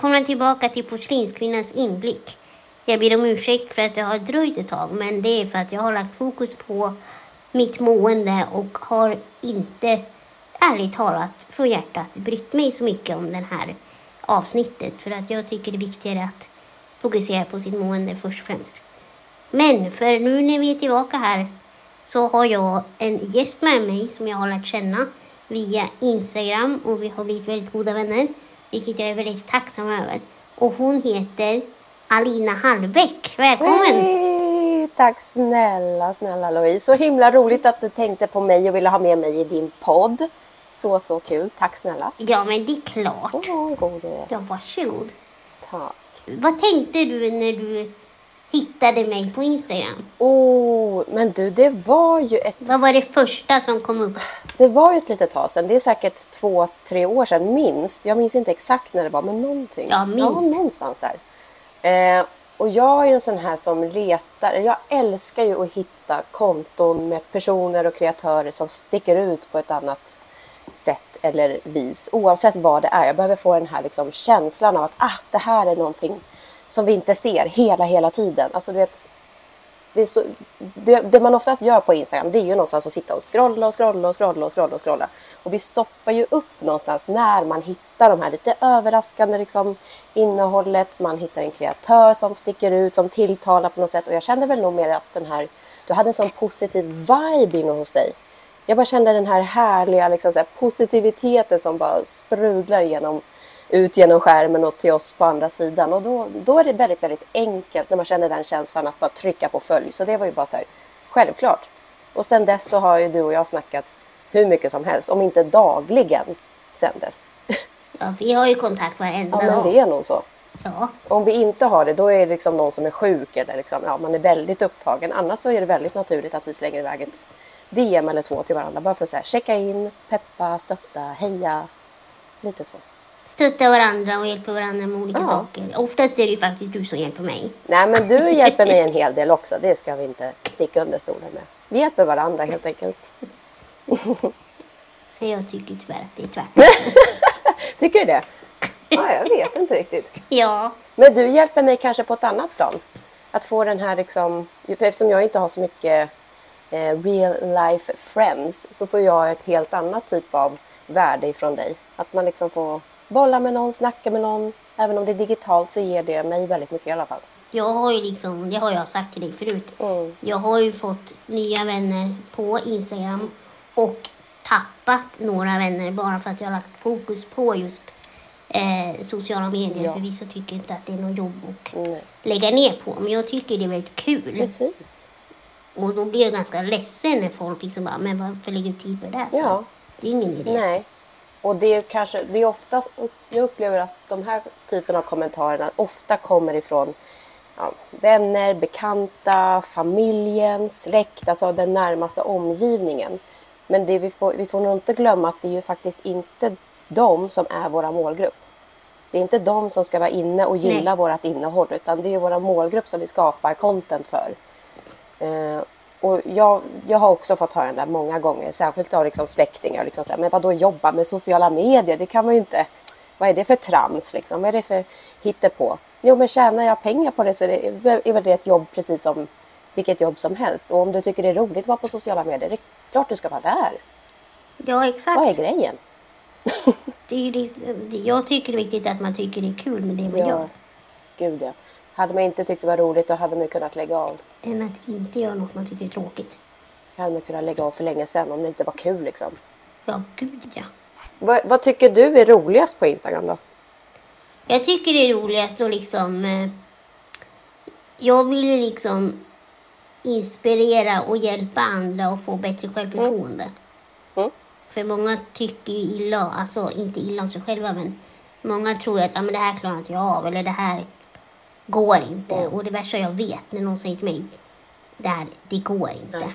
Välkomna tillbaka till Porslinskvinnans inblick. Jag ber om ursäkt för att det har dröjt ett tag, men det är för att jag har lagt fokus på mitt mående och har inte, ärligt talat, från hjärtat brytt mig så mycket om det här avsnittet. För att jag tycker det är viktigare att fokusera på sitt mående först och främst. Men för nu när vi är tillbaka här så har jag en gäst med mig som jag har lärt känna via Instagram och vi har blivit väldigt goda vänner, vilket jag är väldigt tacksam över. Och hon heter Alina Hallbäck. Välkommen! Hey, tack snälla, snälla Louise. Så himla roligt att du tänkte på mig och ville ha med mig i din podd. Så, så kul. Tack snälla. Ja, men det är klart. Oh, gode. Ja, varsågod. Tack. Vad tänkte du när du hittade mig på Instagram? Oh, men du, det var ju ett... Vad var det första som kom upp? Det var ju ett litet tag sedan. Det är säkert två, tre år sedan minst. Jag minns inte exakt när det var, men någonting. Ja, minst. Ja, någonstans där. Eh, och jag är ju en sån här som letar. Jag älskar ju att hitta konton med personer och kreatörer som sticker ut på ett annat sätt eller vis. Oavsett vad det är. Jag behöver få den här liksom känslan av att ah, det här är någonting som vi inte ser hela, hela tiden. Alltså, du vet, det, så, det, det, man oftast gör på Instagram det är ju någonstans att sitta och scrolla och scrolla och scrolla och scrolla och scrolla. Och vi stoppar ju upp någonstans när man hittar de här lite överraskande liksom, innehållet. Man hittar en kreatör som sticker ut, som tilltalar på något sätt. Och jag kände väl nog mer att den här, du hade en sån positiv vibe inne hos dig. Jag bara kände den här härliga liksom, så här, positiviteten som bara sprudlar genom ut genom skärmen och till oss på andra sidan. Och då, då är det väldigt, väldigt enkelt när man känner den känslan att bara trycka på följ. Så det var ju bara så här, självklart. Och sen dess så har ju du och jag snackat hur mycket som helst, om inte dagligen sen dess. Ja, vi har ju kontakt varenda dag. Ja, men det är nog så. Ja. Om vi inte har det, då är det liksom någon som är sjuk eller liksom, ja, man är väldigt upptagen. Annars så är det väldigt naturligt att vi slänger iväg ett DM eller två till varandra bara för att så här, checka in, peppa, stötta, heja. Lite så stöttar varandra och hjälper varandra med olika ja. saker. Oftast är det ju faktiskt du som hjälper mig. Nej, men du hjälper mig en hel del också. Det ska vi inte sticka under stolen med. Vi hjälper varandra helt enkelt. Jag tycker tyvärr att det är tvärtom. tycker du det? Ja, jag vet inte riktigt. Ja. Men du hjälper mig kanske på ett annat plan. Att få den här liksom, eftersom jag inte har så mycket eh, real life friends så får jag ett helt annat typ av värde ifrån dig. Att man liksom får bolla med någon, snacka med någon. Även om det är digitalt så ger det mig väldigt mycket i alla fall. Jag har ju liksom, det har jag sagt till dig förut. Mm. Jag har ju fått nya vänner på Instagram och tappat några vänner bara för att jag har lagt fokus på just eh, sociala medier. Ja. För vissa tycker inte att det är något jobb att Nej. lägga ner på. Men jag tycker det är väldigt kul. Precis. Och då blir jag ganska ledsen när folk liksom bara, men varför lägger du tid på det där? Ja. Det är ingen idé. Nej. Och det är kanske, det är oftast, jag upplever att de här typen av kommentarerna ofta kommer ifrån ja, vänner, bekanta, familjen, släkt, alltså den närmaste omgivningen. Men det vi, får, vi får nog inte glömma att det är ju faktiskt inte de som är våra målgrupp. Det är inte de som ska vara inne och gilla Nej. vårt innehåll utan det är våra målgrupp som vi skapar content för. Eh, och jag, jag har också fått höra det många gånger, särskilt av liksom släktingar. Liksom så här, men vadå jobba med sociala medier? Det kan man ju inte. Vad är det för trams? Liksom? Vad är det för hittepå? Jo, men tjänar jag pengar på det så är det, är väl det ett jobb precis som vilket jobb som helst. Och om du tycker det är roligt att vara på sociala medier, det är klart du ska vara där. Ja, exakt. Vad är grejen? det är ju jag tycker det är viktigt att man tycker det är kul med det man ja. gör. Gud ja. Hade man inte tyckt det var roligt då hade man kunnat lägga av. Än att inte göra något man tycker är tråkigt. Det hade man kunnat lägga av för länge sedan om det inte var kul liksom. Ja, gud ja. Vad, vad tycker du är roligast på Instagram då? Jag tycker det är roligast att liksom... Eh, jag vill ju liksom inspirera och hjälpa andra att få bättre självförtroende. Mm. Mm. För många tycker ju illa, alltså inte illa om sig själva men många tror att ah, men det här klarar inte jag av eller det här går inte. Mm. Och det värsta jag vet när någon säger till mig, det här, det går inte. Nej.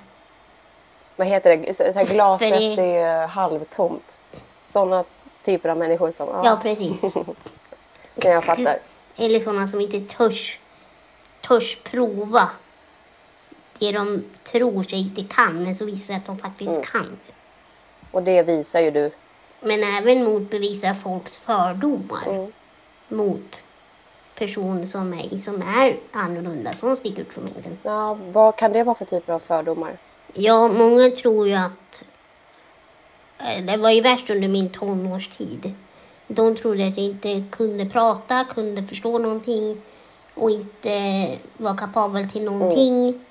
Vad heter det, så, så här, glaset det... är halvtomt. Sådana typer av människor som... Ja, ja precis. kan jag fattar. Eller sådana som inte törs, törs prova det de tror sig inte kan, men så visar att de faktiskt mm. kan. Och det visar ju du. Men även motbevisa folks fördomar. Mm. mot person som mig som är annorlunda, som sticker ut från mängden. Ja, vad kan det vara för typer av fördomar? Ja, många tror ju att... eh, Det var ju värst under min tonårstid. De trodde att jag inte kunde prata, kunde förstå någonting och inte var kapabel till någonting.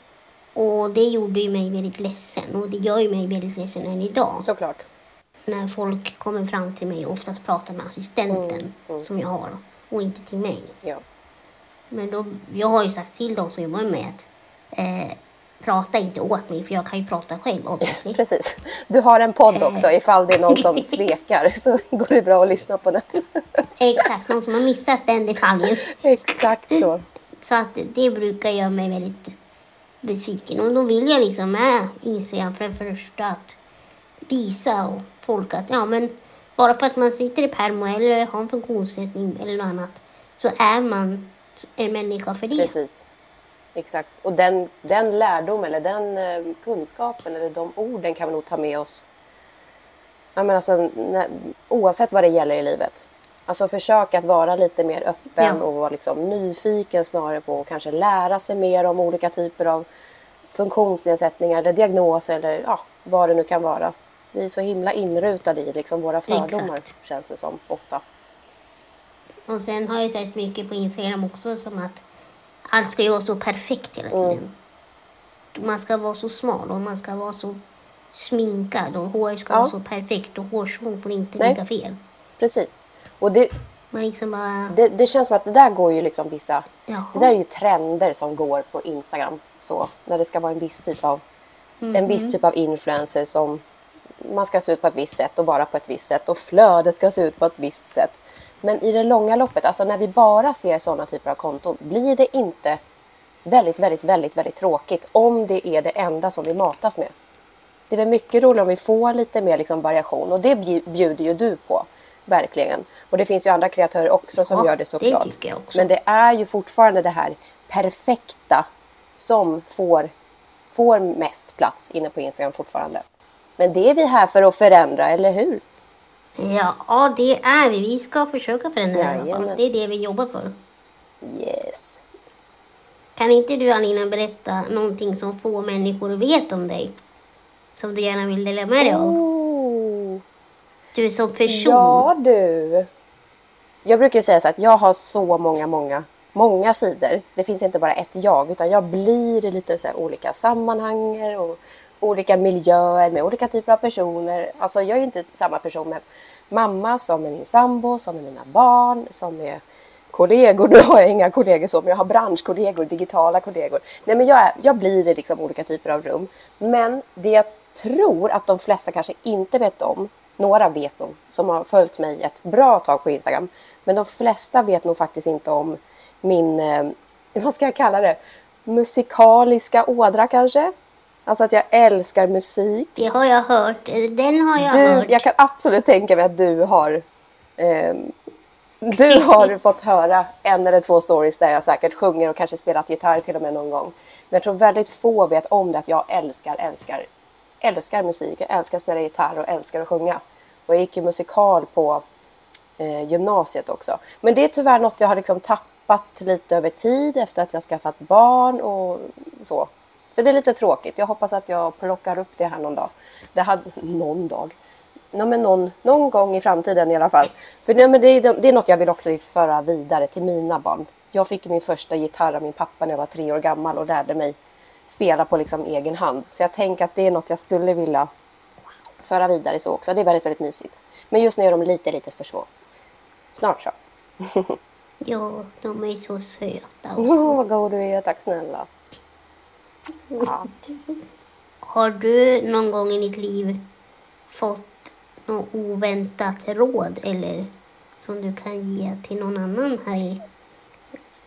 Och det gjorde ju mig väldigt ledsen och det gör ju mig väldigt ledsen än idag. Såklart. När folk kommer fram till mig och oftast pratar med assistenten Mm, mm. som jag har och inte till mig. Ja. Men då, jag har ju sagt till de som jobbar med mig att eh, prata inte åt mig för jag kan ju prata själv obviously. Precis. Du har en podd också ifall det är någon som tvekar så går det bra att lyssna på den. Exakt, någon som har missat den detaljen. Exakt så. Så att det brukar göra mig väldigt besviken. Och då vill jag liksom med Instagram för det första att visa och folk att ja men bara för att man sitter i permo eller har en funktionsnedsättning eller något annat så är man en människa för det. Precis. Exakt. Och den, den lärdom eller den eh, kunskapen eller de orden kan vi nog ta med oss jag menar alltså, när, oavsett vad det gäller i livet. Alltså försök att vara lite mer öppen Ja. och vara liksom nyfiken snarare på att kanske lära sig mer om olika typer av funktionsnedsättningar eller diagnoser eller ja, vad det nu kan vara. Vi är så himla inrutade i liksom våra fördomar Exakt. känns det som ofta. Och sen har jag sett mycket på Instagram också som att allt ska ju vara så perfekt hela Mm. tiden. Man ska vara så smal och man ska vara så sminkad och håret ska Ja. vara så perfekt och hårstrån får inte Nej. ligga fel. Precis. Och det, Man liksom bara... det, det känns som att det där går ju liksom vissa Jaha. Det där är ju trender som går på Instagram. Så, när det ska vara en viss typ av en viss typ av influencer som man ska se ut på ett visst sätt och vara på ett visst sätt och flödet ska se ut på ett visst sätt. Men i det långa loppet, alltså när vi bara ser sådana typer av konton, blir det inte väldigt, väldigt, väldigt, väldigt tråkigt om det är det enda som vi matas med. Det är väl mycket roligare om vi får lite mer liksom variation och det bju- bjuder ju du på. Verkligen. Och det finns ju andra kreatörer också som Ja, gör det det såklart. också. Men det är ju fortfarande det här perfekta som får, får mest plats inne på Instagram fortfarande. Men det är vi här för att förändra, eller hur? Ja, ja, det är vi. Vi ska försöka förändra det i alla fall. Det är det vi jobbar för. Yes. Kan inte du Alina berätta någonting som få människor vet om dig? Som du gärna vill dela med dig av? Oh. Du som person. Ja du. Jag brukar säga så att jag har så många, många, många sidor. Det finns inte bara ett jag, utan jag blir i lite så olika sammanhang och olika miljöer med olika typer av personer. Alltså jag är ju inte samma person med mamma som med min sambo, som med mina barn, som med kollegor. Nu har jag inga kollegor så, men jag har branschkollegor, digitala kollegor. Nej, men jag, är, jag blir i liksom olika typer av rum. Men det jag tror att de flesta kanske inte vet om, några vet nog, som har följt mig ett bra tag på Instagram, men de flesta vet nog faktiskt inte om min, eh, vad ska jag kalla det, musikaliska ådra kanske? Alltså att jag älskar musik. Det har jag hört. Den har jag Du, hört. jag kan absolut tänka mig att du har ehm, du har fått höra en eller två stories där jag säkert sjunger och kanske spelat gitarr till och med någon gång. Men jag tror väldigt få vet om det att jag älskar, älskar, älskar musik. Jag älskar att spela gitarr och älskar att sjunga. Och jag gick ju musikal på eh, gymnasiet också. Men det är tyvärr något jag har liksom tappat lite över tid efter att jag skaffat barn och så. Så det är lite tråkigt. Jag hoppas att jag plockar upp det här någon dag. Det hade, någon dag? No, men någon, någon gång i framtiden i alla fall. För nej, men det, är, det är något jag vill också föra vidare till mina barn. Jag fick min första gitarr av min pappa när jag var tre år gammal och lärde mig spela på liksom egen hand. Så jag tänker att det är något jag skulle vilja föra vidare så också. Det är väldigt, väldigt mysigt. Men just nu är de lite, lite för små. Snart så. Ja, de är så söta. Åh, vad god du är. Tack snälla. Ja. Har du någon gång i ditt liv fått något oväntat råd eller som du kan ge till någon annan här i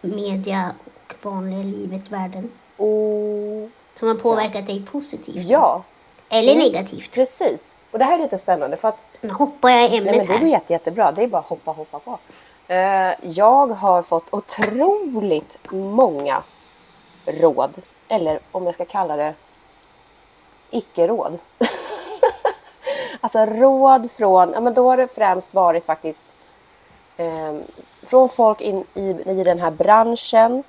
media och vanliga livet, världen? Och, Som har påverkat dig positivt? ja, Eller Mm. negativt? precis. Och det här är lite spännande för att Nu hoppar jag i ämnet Nej, men det går jätte, jättebra. Det är bara att hoppa, hoppa på. Eh, jag har fått otroligt många råd. Eller om jag ska kalla det icke-råd. alltså råd från, ja men då har det främst varit faktiskt eh, från folk in, i, i den här branschen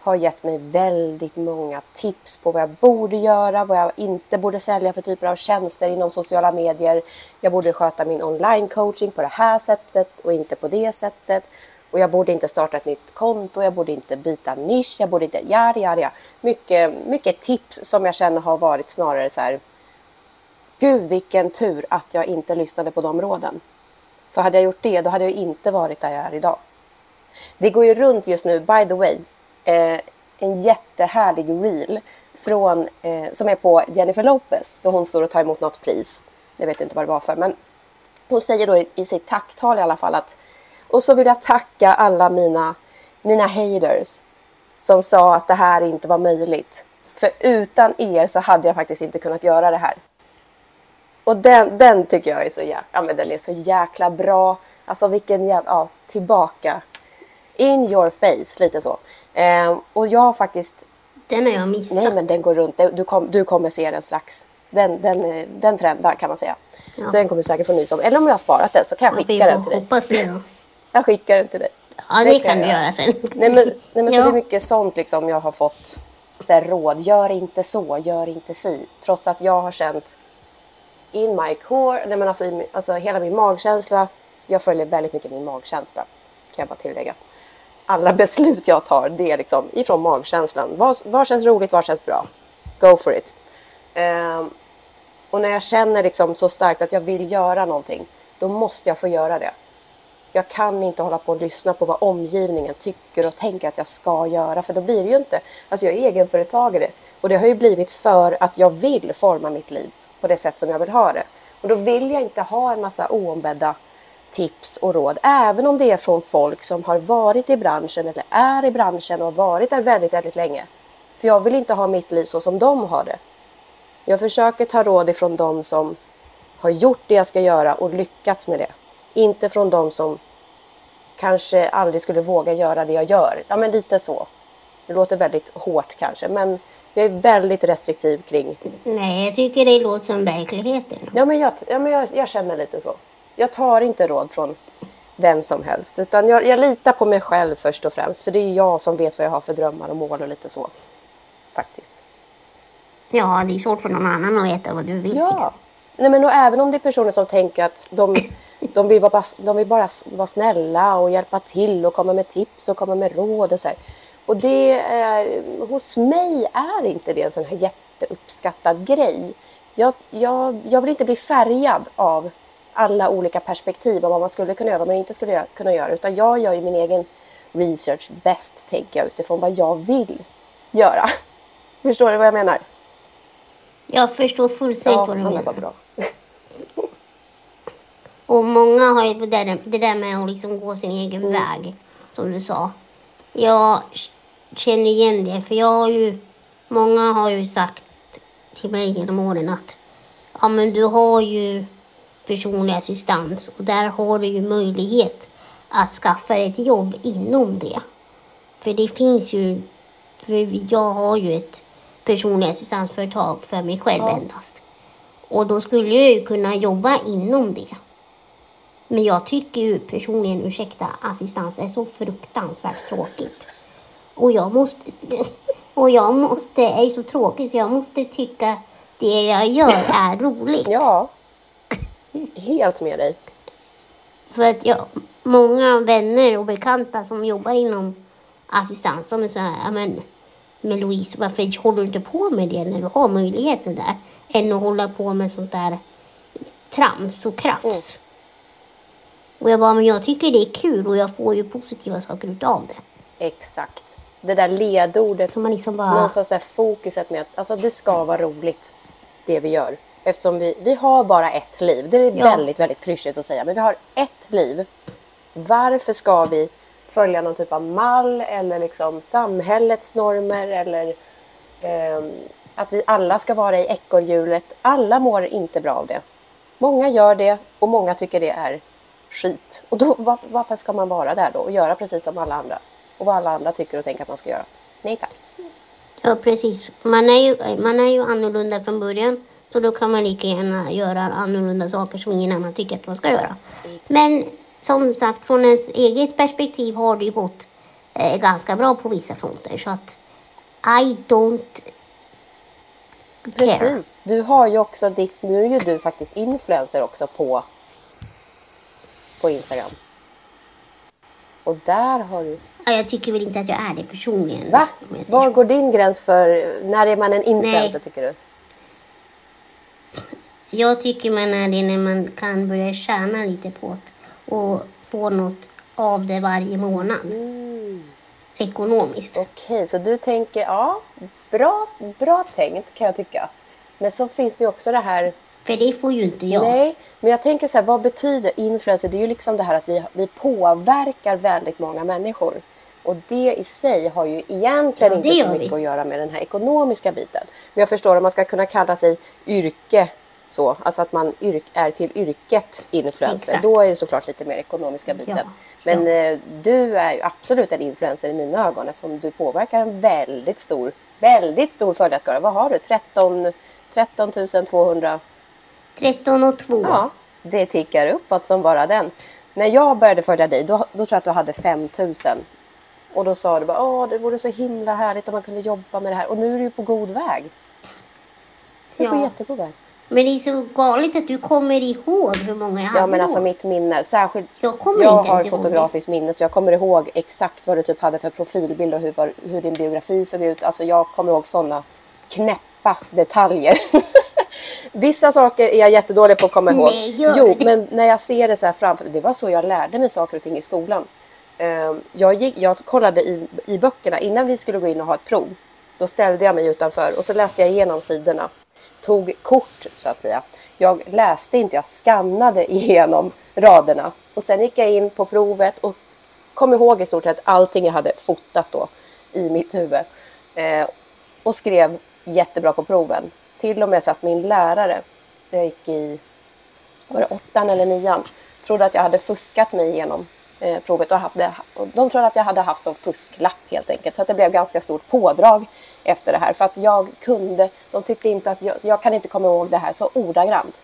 har gett mig väldigt många tips på vad jag borde göra, vad jag inte borde sälja för typer av tjänster inom sociala medier. Jag borde sköta min online coaching på det här sättet och inte på det sättet. Och jag borde inte starta ett nytt konto, jag borde inte byta nisch, jag borde inte... Ja, ja, ja. Mycket, mycket tips som jag känner har varit snarare så här... Gud vilken tur att jag inte lyssnade på de råden. För hade jag gjort det, då hade jag inte varit där jag är idag. Det går ju runt just nu, by the way, eh, en jättehärlig reel från, eh, som är på Jennifer Lopez då hon står och tar emot något pris. Jag vet inte vad det var för, men hon säger då i, i sitt tacktal i alla fall att och så vill jag tacka alla mina, mina haters som sa att det här inte var möjligt. För utan er så hade jag faktiskt inte kunnat göra det här. Och den, den tycker jag är så jäkla, ja, men den är så jäkla bra. Alltså vilken jävla, ja, tillbaka. In your face, lite så. Eh, och jag har faktiskt... Den har jag missat. Nej, men den går runt. Du, kom, du kommer se den strax. Den, den, den trendar kan man säga. Ja. Så den kommer du säkert få nys om. Eller om jag har sparat den så kan jag skicka den till dig. Hoppas det då. Jag skickar den till dig. Ja, det, det kan du göra sen. Nej, men, nej, men ja. så det är mycket sånt liksom jag har fått så här, råd. Gör inte så, gör inte si. Trots att jag har känt in my core, nej men alltså, i, alltså hela min magkänsla. Jag följer väldigt mycket min magkänsla, kan jag bara tillägga. Alla beslut jag tar, det är liksom ifrån magkänslan. Vad, vad känns roligt, vad känns bra? Go for it. Um, och när jag känner liksom så starkt att jag vill göra någonting, då måste jag få göra det. Jag kan inte hålla på och lyssna på vad omgivningen tycker och tänker att jag ska göra, för då blir det ju inte... Alltså jag är egenföretagare och det har ju blivit för att jag vill forma mitt liv på det sätt som jag vill ha det. Och då vill jag inte ha en massa oombedda tips och råd, även om det är från folk som har varit i branschen eller är i branschen och har varit där väldigt, väldigt länge. För jag vill inte ha mitt liv så som de har det. Jag försöker ta råd ifrån de som har gjort det jag ska göra och lyckats med det. Inte från de som kanske aldrig skulle våga göra det jag gör. Ja, men lite så. Det låter väldigt hårt kanske, men jag är väldigt restriktiv kring... Nej, jag tycker det låter som verkligheten. Ja, men jag, ja, men jag, jag känner lite så. Jag tar inte råd från vem som helst, utan jag, jag litar på mig själv först och främst, för det är jag som vet vad jag har för drömmar och mål och lite så. Faktiskt. Ja, det är svårt för någon annan att veta vad du vill. Ja, Nej, men och även om det är personer som tänker att de, de, vill bara, de vill bara vara snälla och hjälpa till och komma med tips och komma med råd och så här. Och det är, hos mig är inte det en sån här jätteuppskattad grej. Jag, jag, jag vill inte bli färgad av alla olika perspektiv om vad man skulle kunna göra och vad man inte skulle kunna göra. Utan jag gör ju min egen research bäst, tänker jag, utifrån vad jag vill göra. Förstår du vad jag menar? Jag förstår fullständigt ja, vad du menar. bra. Och många har ju det där, det där med att liksom gå sin egen mm. väg, som du sa. Jag känner igen det, för jag har ju, många har ju sagt till mig genom åren att ja, men du har ju personlig assistans och där har du ju möjlighet att skaffa ett jobb inom det. För det finns ju, för jag har ju ett personlig assistansföretag för mig själv ja. endast. Och då skulle jag ju kunna jobba inom det. Men jag tycker ju personligen, ursäkta, assistans är så fruktansvärt tråkigt. Och jag måste, och jag måste, är så tråkig så jag måste tycka det jag gör är roligt. Ja, helt med dig. För att jag, många vänner och bekanta som jobbar inom assistans, de är så här, men men Louise, varför håller du inte på med det när du har möjligheten där? Än att hålla på med sånt där trams och krafs. Mm. Och jag bara, men jag tycker det är kul och jag får ju positiva saker utav det. Exakt. Det där ledordet, Så man liksom bara... någonstans där fokuset med att alltså, det ska vara roligt, det vi gör. Eftersom vi, vi har bara ett liv. Det är ja. väldigt, väldigt klyschigt att säga, men vi har ett liv. Varför ska vi följa någon typ av mall eller liksom samhällets normer eller eh, att vi alla ska vara i ekorrhjulet. Alla mår inte bra av det. Många gör det och många tycker det är skit. Och då, var, varför ska man vara där då och göra precis som alla andra? Och vad alla andra tycker och tänker att man ska göra? Nej tack. Ja precis. Man är ju, man är ju annorlunda från början. Så då kan man lika gärna göra annorlunda saker som ingen annan tycker att man ska göra. Men som sagt, från ens eget perspektiv har det ju gått eh, ganska bra på vissa fronter. Så att I don't care. Precis. Du har ju också ditt, nu är ju du faktiskt influencer också på, på Instagram. Och där har du... Ja, jag tycker väl inte att jag är det personligen. Va? Var går din gräns för, när är man en influencer Nej. tycker du? Jag tycker man är det när man kan börja tjäna lite på det och få något av det varje månad. Ekonomiskt. Okej, så du tänker, ja, bra, bra tänkt kan jag tycka. Men så finns det ju också det här För det får ju inte jag. Nej, men jag tänker så här, vad betyder influencer? Det är ju liksom det här att vi, vi påverkar väldigt många människor. Och det i sig har ju egentligen Ja, inte så gör vi. mycket att göra med den här ekonomiska biten. Men jag förstår om man ska kunna kalla sig yrke så, alltså att man är till yrket influencer, Exakt. då är det såklart lite mer ekonomiska biten. Ja, Men ja. eh, du är ju absolut en influencer i mina ögon eftersom du påverkar en väldigt stor, väldigt stor följarskara. Vad har du? 13, 13 200 13 och 2. Ja, det tickar uppåt som bara den. När jag började följa dig, då, då tror jag att du hade 5000. Och då sa du bara, åh det vore så himla härligt om man kunde jobba med det här. Och nu är du ju på god väg. Du är på Ja. jättegod väg. Men det är så galet att du kommer ihåg hur många jag hade Ja men alltså då. mitt minne, särskilt Jag kommer jag inte har ens ihåg fotografiskt minne så jag kommer ihåg exakt vad du typ hade för profilbild och hur, var, hur din biografi såg ut. Alltså jag kommer ihåg sådana knäppa detaljer. Vissa saker är jag jättedålig på att komma ihåg. Nej, gör jo, men när jag ser det så här framför det var så jag lärde mig saker och ting i skolan. Ehm, Jag, gick, jag kollade i, i böckerna innan vi skulle gå in och ha ett prov. Då ställde jag mig utanför och så läste jag igenom sidorna. Tog kort så att säga. Jag läste inte, jag skannade igenom raderna. Och sen gick jag in på provet och kom ihåg i stort sett allting jag hade fotat då i mitt huvud. Eh, och skrev jättebra på proven. Till och med så att min lärare, när jag gick i var det åttan eller nian, trodde att jag hade fuskat mig igenom eh, provet. Och hade, och de trodde att jag hade haft en fusklapp helt enkelt. Så att det blev ganska stort pådrag efter det här. För att jag kunde, de tyckte inte att jag, jag kan inte komma ihåg det här så ordagrant.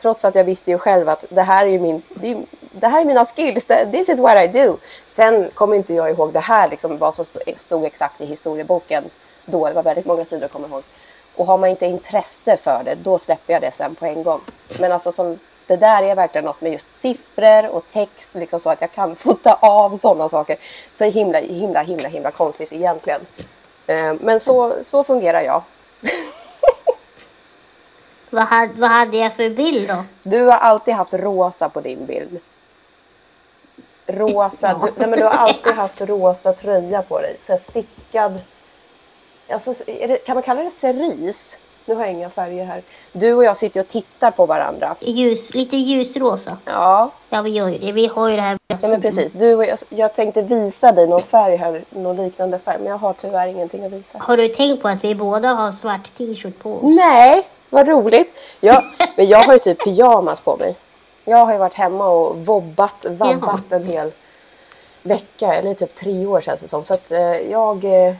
Trots att jag visste ju själv att det här är ju min, det, det här är mina skills, this is what I do. Sen kommer inte jag ihåg det här, liksom, vad som stod, stod exakt i historieboken då. Det var väldigt många sidor att komma ihåg. Och har man inte intresse för det, då släpper jag det sen på en gång. Men alltså som, det där är verkligen något med just siffror och text, liksom så att jag kan fota av sådana saker. Så himla, himla, himla, himla konstigt egentligen. Eh, Men så, så fungerar jag. Vad, hade, vad hade jag för bild då? Du har alltid haft rosa på din bild. Rosa, du, nej men du har alltid haft rosa tröja på dig. Så stickad. Alltså, det, kan man kalla det cerise? Nu har jag inga färger här. Du och jag sitter och tittar på varandra. Ljus, lite ljusrosa. Ja, Ja, vi gör ju det. Vi har ju det här. ja men precis. Du och jag, jag tänkte visa dig någon färg här, någon liknande färg. Men jag har tyvärr ingenting att visa. Har du tänkt på att vi båda har svart t-shirt på oss? Nej, vad roligt. Jag, men jag har ju typ pyjamas på mig. Jag har ju varit hemma och vobbat, vabbat en hel vecka, eller typ tre år känns det som. Så att eh, jag, eh,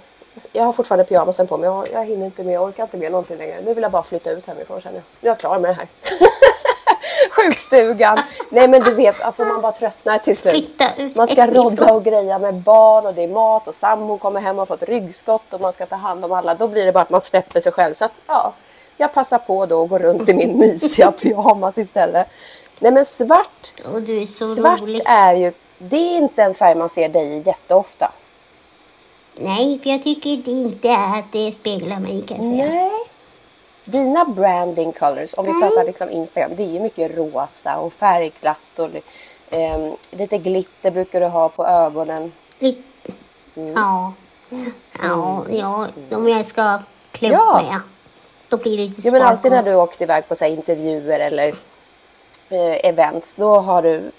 jag har fortfarande pyjamasen på mig. Jag, jag hinner inte med, jag orkar inte med någonting längre. Nu vill jag bara flytta ut hemifrån känner jag. Nu är jag klar med det här. Sjukstugan. Nej men du vet, alltså man bara tröttnar till slut. Man ska rodda och greja med barn och det är mat och sambon kommer hem och har fått ryggskott och man ska ta hand om alla. Då blir det bara att man släpper sig själv. Så att, ja, jag passar på då och går runt i min mysiga pyjamas istället. Nej men svart, är svart rolig. är ju, det är inte en färg man ser dig i jätteofta. Nej, för jag tycker inte att det speglar mig kan jag säga. Nej. Dina branding colors, om vi pratar liksom Instagram, det är ju mycket rosa och färgglatt och ehm, lite glitter brukar du ha på ögonen. Lite, Mm. Ja. Ja, ja, om jag ska klä upp Ja. mig. ja. Då blir det lite Jo men spark alltid när du åkt iväg på så intervjuer eller eh, events, då har du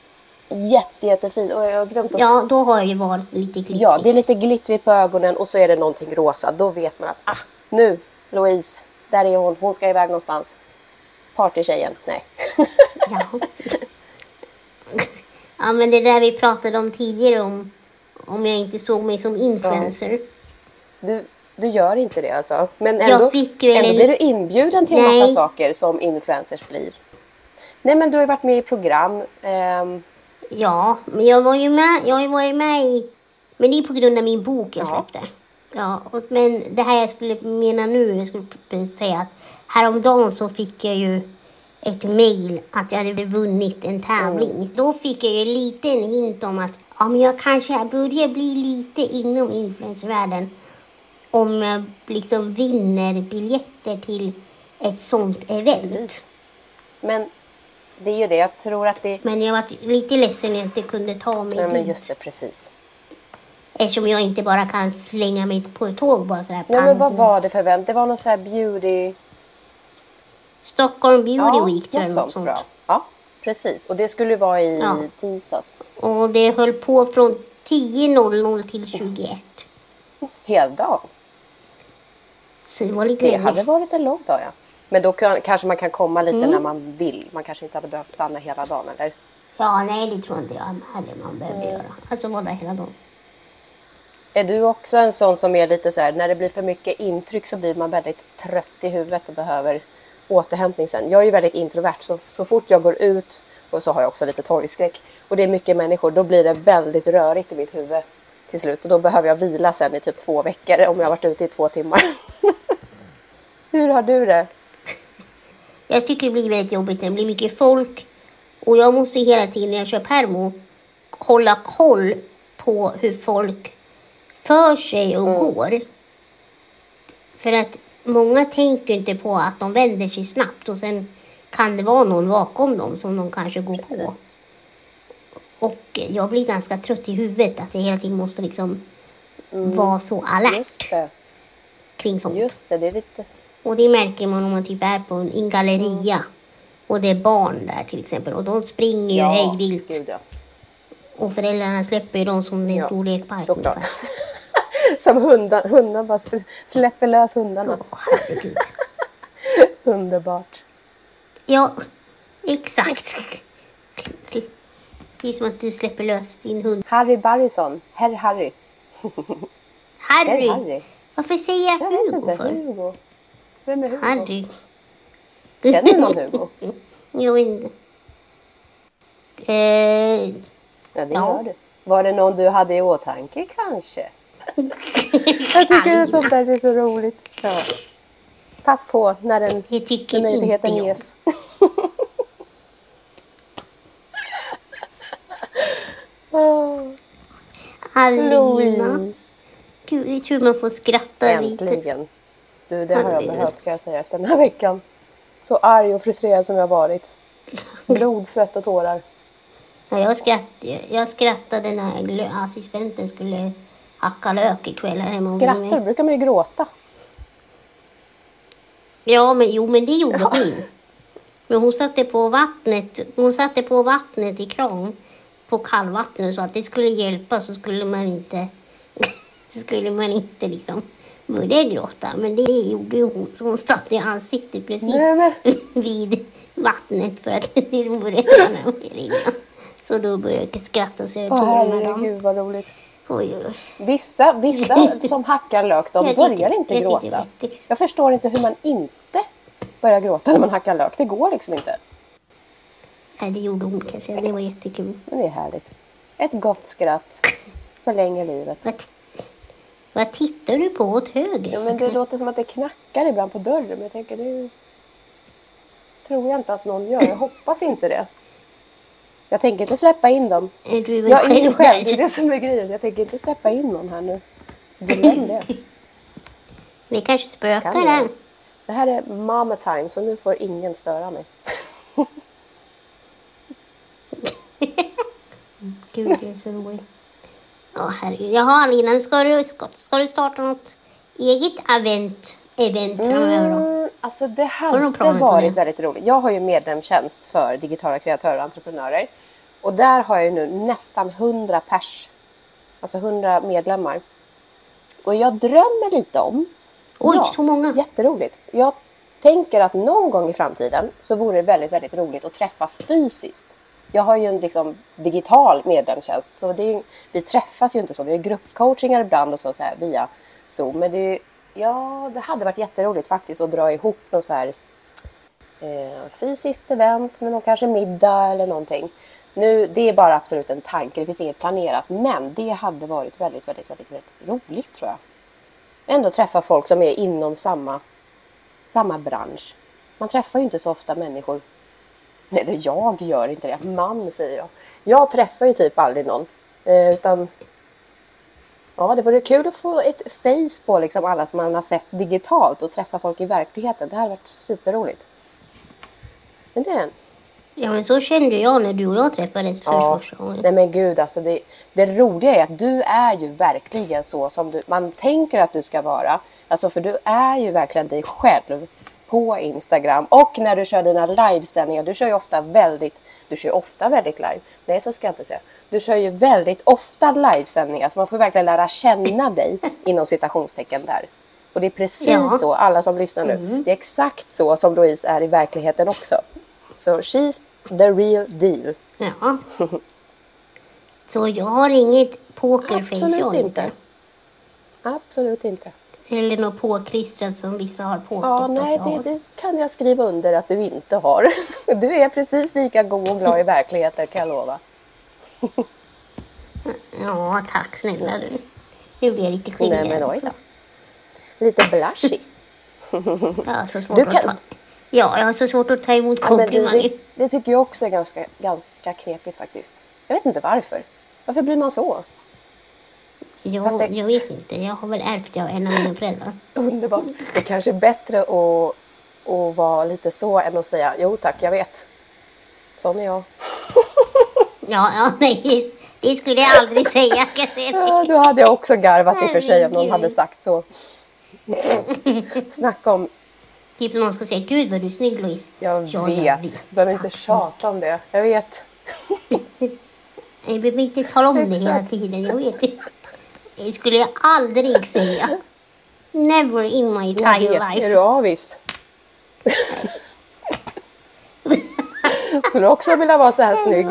jätte, jättefin, och jag har glömt att Ja, då har jag ju varit lite glittrigt. Ja, det är lite glittrigt på ögonen och så är det någonting rosa. Då vet man att ah, nu, Louise, där är hon. Hon ska iväg någonstans. Partytjejen. Nej. Ja. ja, men det där vi pratade om tidigare om om jag inte såg mig som influencer. Du, du gör inte det alltså. Men ändå, ju en- ändå blir du inbjuden till en massa saker som influencers blir. Nej men du har ju varit med i program. ehm, Ja, men jag var ju med. Jag har ju varit med i... Men det är på grund av min bok jag Ja. släppte. Ja, och, men det här jag skulle mena nu, jag skulle säga att häromdagen så fick jag ju ett mail att jag hade vunnit en tävling. Mm. Då fick jag ju en liten hint om att ja, men jag kanske börjar bli lite inom influencervärlden om jag liksom vinner biljetter till ett sånt event. Precis. Men det är ju det, jag tror att det... Men jag var lite ledsen att jag inte kunde ta mig Nej, men dit. just det, precis. Eftersom jag inte bara kan slänga mig på ett tåg bara sådär. Nej, pang men vad var det för event? Det var någon så här beauty... Stockholm Beauty ja, Week tror jag. något sånt, sånt. tror jag. Ja, precis. Och det skulle vara i Ja. tisdags. Och det höll på från 10.00 till 21. Heldag. Så det var lite Det länge. hade varit en lång dag, ja. Men då kan, kanske man kan komma lite Mm. när man vill. Man kanske inte hade behövt stanna hela dagen, eller? Ja, nej det tror inte jag heller man Mm. behövde göra. Alltså vara där hela dagen. Är du också en sån som är lite så här, när det blir för mycket intryck så blir man väldigt trött i huvudet och behöver återhämtning sen. Jag är ju väldigt introvert så, så fort jag går ut och så har jag också lite torgskräck och det är mycket människor då blir det väldigt rörigt i mitt huvud till slut och då behöver jag vila sen i typ två veckor om jag har varit ute i två timmar. Hur har du det? Jag tycker det blir väldigt jobbigt när det blir mycket folk. Och jag måste hela tiden när jag kör permo hålla koll på hur folk för sig och går. För att många tänker inte på att de vänder sig snabbt och sen kan det vara någon bakom dem som de kanske går på. Precis. Och jag blir ganska trött i huvudet att jag hela tiden måste liksom vara så alert kring sånt. just det, det är lite... Och det märker man om man typ är på en, galleria och det är barn där till exempel och de springer ju hej vilt gud ja. och föräldrarna släpper ju dem som det är en Ja, stor lekpark ungefär. Som hundar, hundar bara släpper lös hundarna. Så. Underbart. Ja, exakt. Det är som att du släpper lös din hund. Harry Barrison, herr Harry. Harry! Herr Harry. Varför säger jag Jag Hugo för? Hugo. Vem är Hugo? Harry. Känner någon Hugo? Jag vet inte. Eh, Ja, det Ja. gör du. Var det någon du hade i åtanke kanske? Jag tycker det sånt där är så roligt. Ja. Pass på när den när möjligheten ges. Åh, Alina. Louise. Gud, jag tror man får skratta lite. Äntligen. Du, det har jag behövt kan jag säga efter den här veckan. Så arg och frustrerad som jag varit. Blod, svett och tårar. Ja, jag, skratt, jag skrattade när assistenten skulle hacka lök ikväll hemma Skrattar du brukar man ju gråta. Ja, men jo, men det gjorde hon. Men hon satte på vattnet, hon satte på vattnet i kran på kallvattnet så att det skulle hjälpa så skulle man inte, skulle man inte liksom börja gråta. Men det gjorde ju hon, så hon satte i ansiktet precis Nej, vid vattnet för att det började innan. Så då började jag skratta så jag tårarna rann. herregud vad roligt. Oj, oj. Vissa, vissa som hackar lök, de Jag tyckte- börjar inte jag tyckte gråta. jättekul. Jag förstår inte hur man inte börjar gråta när man hackar lök. Det går liksom inte. Nej, det gjorde hon kan jag säga. Det var jättekul. Men det är härligt. Ett gott skratt förlänger livet. Vad, tittar du på åt höger? Ja, men det låter som att det knackar ibland på dörren. Men jag tänker det tror jag inte att någon gör. Jag hoppas inte det. Jag tänker inte släppa in dem. Är du Jag är ju själv, det är det som är grejen. Jag tänker inte släppa in någon här nu. Glöm det. Det kanske spökar Kan jag? Det här är mama time så nu får ingen störa mig. Gud, det är så roligt. Ja, herregud. Jaha, Lina, ska du, ska, ska du starta något eget event, event framöver då? Mm, alltså det hade varit väldigt roligt. Jag har ju medlemstjänst för digitala kreatörer och entreprenörer. Och där har jag ju nu nästan 100 pers. Alltså 100 medlemmar. Och jag drömmer lite om... Oj, så många. Jätteroligt. Jag tänker att någon gång i framtiden så vore det väldigt, väldigt roligt att träffas fysiskt. Jag har ju en liksom, digital medlemstjänst så det är ju, vi träffas ju inte så. Vi har gruppcoachingar ibland och så, så här, via Zoom. Men det, ju- ja, det hade varit jätteroligt faktiskt att dra ihop något så här eh, fysiskt event med någon kanske middag eller någonting. Nu, det är bara absolut en tanke, det finns inget planerat. Men det hade varit väldigt, väldigt, väldigt, väldigt roligt tror jag. Ändå träffa folk som är inom samma, samma bransch. Man träffar ju inte så ofta människor. Eller jag gör inte det, man säger jag. Jag träffar ju typ aldrig någon. Eh, utan Ja, det vore kul att få ett face på liksom alla som man har sett digitalt och träffa folk i verkligheten. Det hade varit superroligt. Men det är den. Ja, men så kände jag när du och jag träffades Ja. första gången. Nej men gud alltså det, det roliga är att du är ju verkligen så som du, man tänker att du ska vara. Alltså för du är ju verkligen dig själv på Instagram och när du kör dina livesändningar. Du kör ju ofta väldigt, du kör ju ofta väldigt live. Nej så ska jag inte säga. Du kör ju väldigt ofta livesändningar så man får verkligen lära känna dig inom citationstecken där. Och det är precis Ja. så, alla som lyssnar nu, det är exakt så som Louise är i verkligheten också. Så she's the real deal. Ja. Så jag har inget pokerface Absolut inte. Absolut inte. Eller något påklistrat som vissa har påstått Ja, att nej, jag det, har. det kan jag skriva under att du inte har. Du är precis lika god och glad i verkligheten kan jag lova. Ja, tack snälla du. Nu blir jag lite Nej, skiljd. men oj då. Lite. Jag så svårt Du att kan- ta... Ja, jag har så svårt att ta emot Ja, komplimanger. det, det tycker jag också är ganska, ganska knepigt faktiskt. Jag vet inte varför. Varför blir man så? Jag, fast det- jag vet inte, jag har väl ärvt det av en av mina föräldrar. Underbart. Det kanske är bättre att, att vara lite så än att säga jo tack, jag vet. Sån är jag. Ja, ja nej, det, det skulle jag aldrig säga. kan jag säga. Ja, då hade jag också garvat i och för sig om någon hade sagt så. Snacka om Typ som någon ska säga, gud vad du är snygg Louise. Jag Ja, vet. Du behöver inte tjata om det. Jag vet. Jag behöver inte tala om det Exakt. hela tiden, jag vet det. Skulle jag aldrig säga. Never in my Jag entire vet. Är life. du avis? Skulle du också vilja vara så här snygg?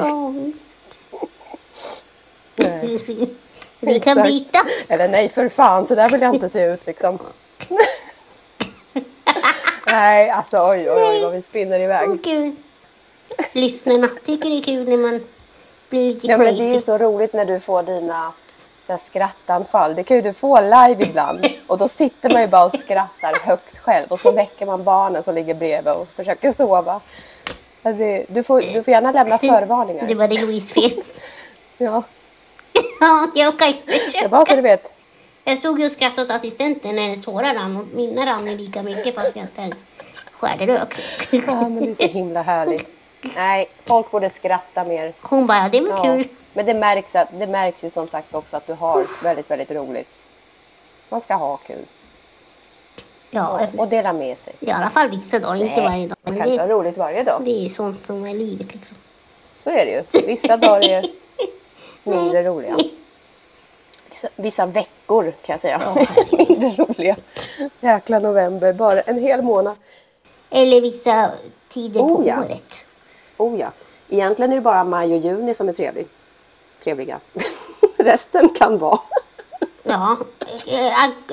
Nej. Vi kan Exakt. byta. Eller nej, för fan. Så där vill jag inte se ut liksom. Nej, alltså oj, oj, oj vad vi spinner iväg. Åh gud. Lyssnarna tycker det är kul när man blir lite Ja, men det är crazy. så roligt när du får dina så här, skrattanfall. Det kan ju du få live ibland. Och då sitter man ju bara och skrattar högt själv. Och så väcker man barnen som ligger bredvid och försöker sova. Det- Du får, du får gärna lämna Det förvarningar. var det Louise fel. Ja, Ja, jag kan inte så bara så du vet. Jag stod ju och skrattade åt assistenten när hennes tårar rann och mina rann ju lika mycket fast jag inte ens skärde rök. Ja, men det är så himla härligt. Nej, folk borde skratta mer. Hon bara, ja, det var Ja. kul. Men det märks, att, det märks ju som sagt också att du har väldigt, väldigt roligt. Man ska ha kul. Ja, Och dela med sig. i alla fall vissa dagar, inte varje dag. man kan inte ha roligt varje dag. det är sånt som är livet liksom. Så är det ju. Vissa dagar är mindre roliga. Vissa, vissa veckor kan jag säga. mindre roliga. Jäkla november, bara en hel månad. Eller vissa tider på Oh, ja. året. Oh ja. Egentligen är det bara maj och juni som är trevlig. Trevliga. Resten kan vara. Ja,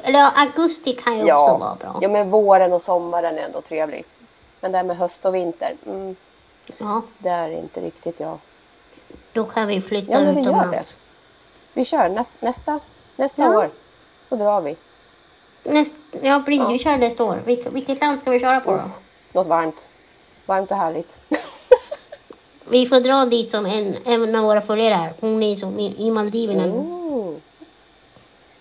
eller ja, augusti kan ju också vara bra. ja, men våren och sommaren är ändå trevlig. Men det här med höst och vinter, mm, Ja, det är inte riktigt jag. då kan vi flytta Ja, men vi gör utomlands. Vi kör näst, nästa, nästa Ja. år. Då drar vi. Näst, ja, blir vi kör nästa år. Vilket, vilket land ska vi köra på då? Uff, något varmt. Varmt och härligt. Vi får dra dit som en, en av våra följare här. Hon är som i, i Maldiverna. Mm.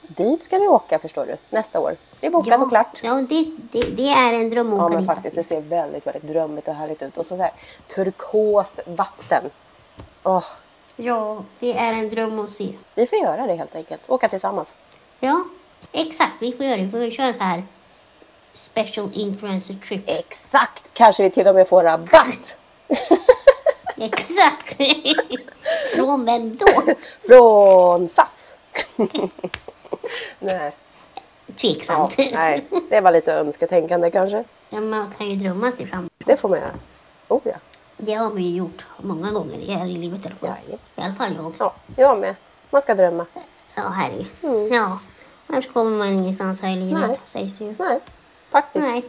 Dit ska vi åka förstår du, nästa år. Det är bokat och klart. Ja, det, det, det är en dröm att Ja åka men dit faktiskt, det ser väldigt, väldigt drömmigt och härligt ut. Och så, så här, turkost vatten. Åh, Ja, det är en dröm att se. vi får göra det helt enkelt. Åka tillsammans. Ja, exakt. Vi får göra det. Vi får köra så här special influencer trip. Exakt! Kanske vi till och med får rabatt. Exakt! Från vem då? Från SAS. nej. Tveksamt. Ja, nej, det var lite önsketänkande kanske. Ja, man kan ju drömma sig fram. Det får man göra. Oh ja. Det har vi ju gjort många gånger i- här i livet i alla fall. Jajamän. I alla fall jag. ja, jag med. Man ska drömma. Ja, herregud. Ja, annars kommer man ingenstans här i livet Mm. Nej. sägs det ju. Nej, faktiskt. Nej.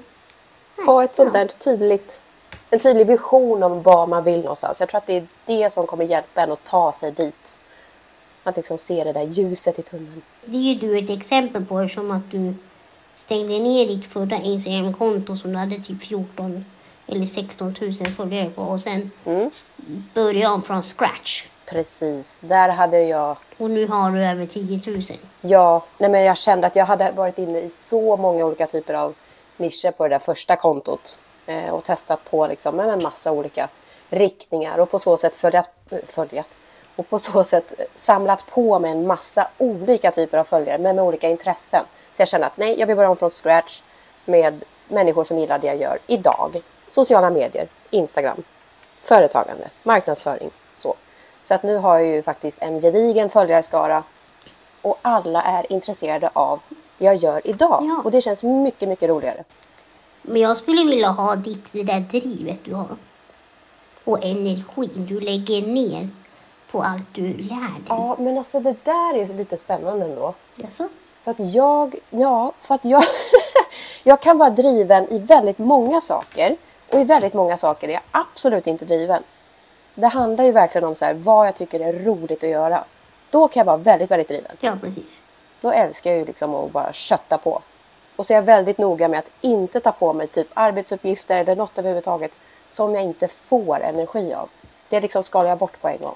Ha ett sånt där tydligt en tydlig vision om vad man vill någonstans. Jag tror att det är det som kommer hjälpa en att ta sig dit. Att liksom se det där ljuset i tunneln. Det är ju du ett exempel på som att du stängde ner ditt förra Instagram-konto som du hade typ 14 eller 16 000 följare på och sen Mm. började om från scratch. Precis, där hade jag Och nu har du över 10 000. Ja, nej men jag kände att jag hade varit inne i så många olika typer av nischer på det där första kontot. Eh, och testat på liksom med en massa olika riktningar och på så sätt följat, följat och på så sätt samlat på med en massa olika typer av följare men med olika intressen. Så jag kände att nej, jag vill börja om från scratch med människor som gillar det jag gör idag. Sociala medier, Instagram, företagande, marknadsföring. Så. så att nu har jag ju faktiskt en gedigen följarskara och alla är intresserade av det jag gör idag. Ja. Och det känns mycket, mycket roligare. Men jag skulle vilja ha ditt, det där drivet du har. Och energin du lägger ner på allt du lär dig. Ja, men alltså det där är lite spännande ändå. Jaså? För att jag, ja, för att jag, jag kan vara driven i väldigt många saker. Och i väldigt många saker är jag absolut inte driven. Det handlar ju verkligen om så här, vad jag tycker är roligt att göra. Då kan jag vara väldigt, väldigt driven. Ja, precis. Då älskar jag ju liksom att bara kötta på. Och så är jag väldigt noga med att inte ta på mig typ arbetsuppgifter eller något överhuvudtaget som jag inte får energi av. Det liksom skalar jag bort på en gång.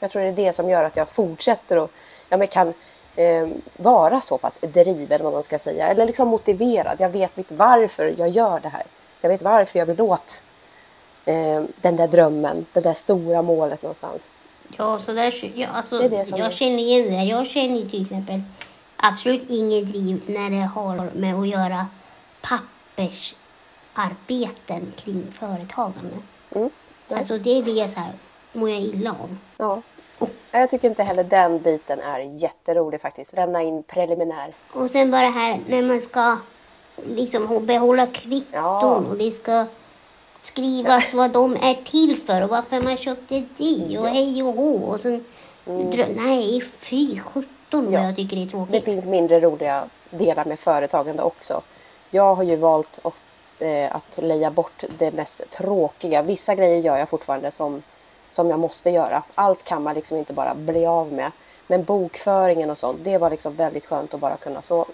Jag tror det är det som gör att jag fortsätter och ja, men kan eh, vara så pass driven, vad man ska säga. Eller liksom motiverad. Jag vet mitt varför jag gör det här. Jag vet varför jag vill åt eh, den där drömmen, det där stora målet någonstans. Ja, så där, ja, alltså, Det är det som jag är- känner igen det. Jag känner till exempel absolut inget driv när det har med att göra pappersarbeten kring företagande. Mm. Nej. Alltså det blir jag så här, mår jag illa av. Ja. Jag tycker inte heller den biten är jätterolig faktiskt. Lämna in preliminär. Och sen bara här när man ska liksom behålla kvitton Ja. och det ska skrivas vad de är till för och varför man köpte det och Ja. hej och hå. Och sen, drö- nej, fy sjutton vad Ja. jag tycker det är Det tråkigt. finns mindre roliga delar med företagande också. Jag har ju valt att, eh, att leja bort det mest tråkiga. Vissa grejer gör jag fortfarande som, som jag måste göra. Allt kan man liksom inte bara bli av med. Men bokföringen och sånt, det var liksom väldigt skönt att bara kunna så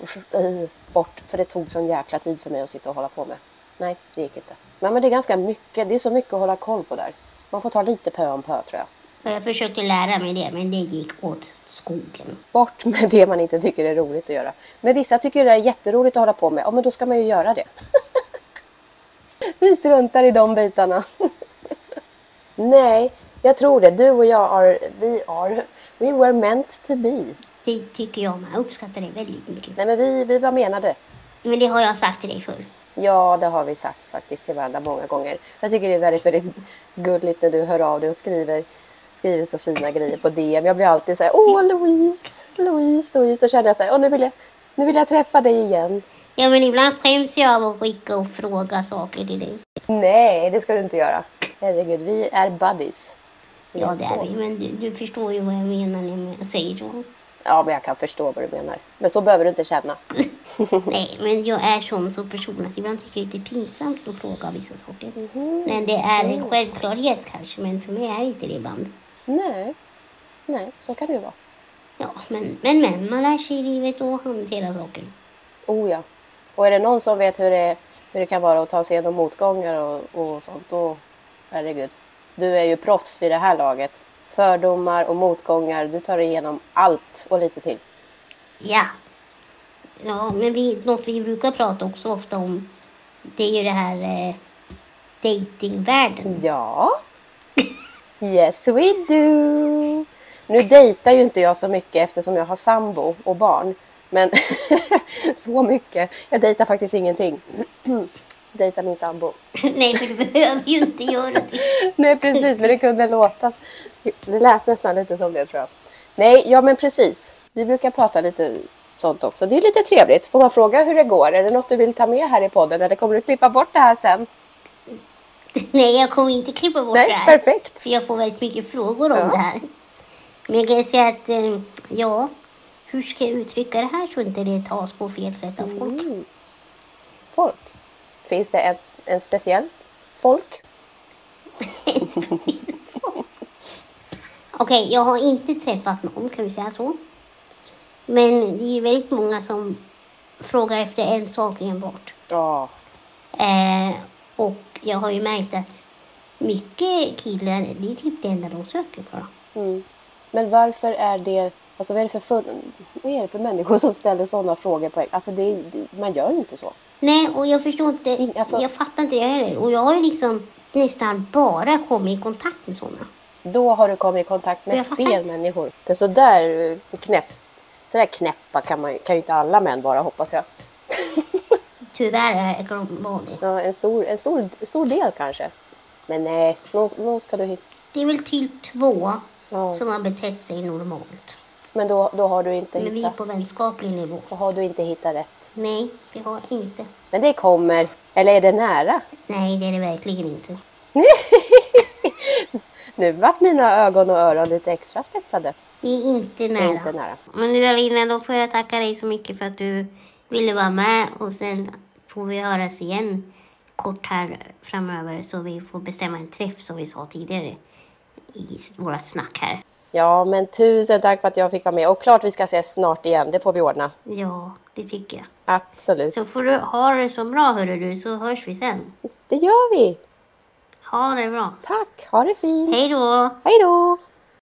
bort. För det tog sån jäkla tid för mig att sitta och hålla på med. Nej, det gick inte. Men, men det är ganska mycket, det är så mycket att hålla koll på där. Man får ta lite pö om pö tror jag. Och Jag försökte lära mig det, men det gick åt skogen. Bort med det man inte tycker är roligt att göra. Men vissa tycker det är jätteroligt att hålla på med. Ja, men då ska man ju göra det. Vi struntar i de bitarna. Nej, jag tror det. Du och jag are, vi are, we were meant to be. Det tycker jag med. Jag uppskattar det väldigt mycket. Nej, men vi, vi var menade. Men det har jag sagt till dig förr. Ja, det har vi sagt faktiskt till varandra många gånger. Jag tycker det är väldigt, väldigt gulligt när du hör av dig och skriver, skriver så fina grejer på DM. Jag blir alltid så här, åh Louise, Louise, Louise. Då känner jag så här, åh nu vill jag, nu vill jag träffa dig igen. Ja, men ibland skäms jag av att skicka och fråga saker till dig. Nej, det ska du inte göra. Herregud, vi är buddies. Ja, det är vi. Men du, du förstår ju vad jag menar när jag säger så. Ja, men jag kan förstå vad du menar. Men så behöver du inte känna. Nej, men jag är sån som person att ibland tycker jag det är pinsamt att fråga vissa saker. Mhm. Men det är en självklarhet kanske, men för mig är inte det ibland. Nej, nej, så kan det ju vara. Ja, men, men, men man lär sig i livet att hantera saker. Oh ja. Och är det någon som vet hur det, hur det kan vara att ta sig igenom motgångar och, och sånt, då herregud. Du är ju proffs vid det här laget. Fördomar och motgångar, du tar igenom allt och lite till. Ja. Ja, men vi, något vi brukar prata också ofta om, det är ju det här eh, datingvärlden. Ja. Yes we do. Nu dejtar ju inte jag så mycket eftersom jag har sambo och barn. Men så mycket. Jag dejtar faktiskt ingenting. dejtar min sambo. Nej, för du behöver ju inte göra det. Nej precis, men det kunde låta. Det lät nästan lite som det tror jag. Nej, ja men precis. Vi brukar prata lite sånt också. Det är lite trevligt. Får man fråga hur det går? Är det något du vill ta med här i podden eller kommer du klippa bort det här sen? Nej, jag kommer inte klippa bort Nej, det här. perfekt. För jag får väldigt mycket frågor om Ja. det här. Men jag kan säga att, eh, ja, hur ska jag uttrycka det här så inte det tas på fel sätt av folk? Mm. Folk. Finns det en, en speciell folk? Okej, jag har inte träffat någon, kan vi säga så. Men det är väldigt många som frågar efter en sak enbart. Ja, Eh, och jag har ju märkt att mycket killar, det är typ det enda de söker på. Mm. Men varför är det... Alltså vad är det för, vad är det för människor som ställer sådana frågor på? Alltså det, det, man gör ju inte så. Nej, och jag förstår inte, In- alltså- jag fattar inte det heller. Och jag har ju liksom nästan bara kommit i kontakt med sådana. Då har du kommit i kontakt med fel människor. För så där eh, knäpp, så där knäppa kan, man, kan ju inte alla män vara hoppas jag. Tyvärr är vanliga. Ja, en stor, en stor, stor del kanske. Men nej, någon, någon ska du hit. Det är väl typ två Ja. som har betett sig normalt. Men då, då har du inte Men vi är hittat, på vänskaplig nivå. då har du inte hittat rätt. Nej, det har jag inte. Men det kommer. Eller är det nära? Nej, det är det verkligen inte. Nu vart mina ögon och öron lite extra spetsade. Det är inte nära. är inte nära. Men nu Alina, då får jag tacka dig så mycket för att du ville vara med och sen får vi höras igen kort här framöver så vi får bestämma en träff som vi sa tidigare i vårat snack här. Ja, men tusen tack för att jag fick vara med. Och klart vi ska ses snart igen. Det får vi ordna. Ja, det tycker jag. Absolut. Så får du ha det så bra hörru du, så hörs vi sen. Det gör vi. Ha det bra. Tack. Ha det fint. Hej då! Hej då.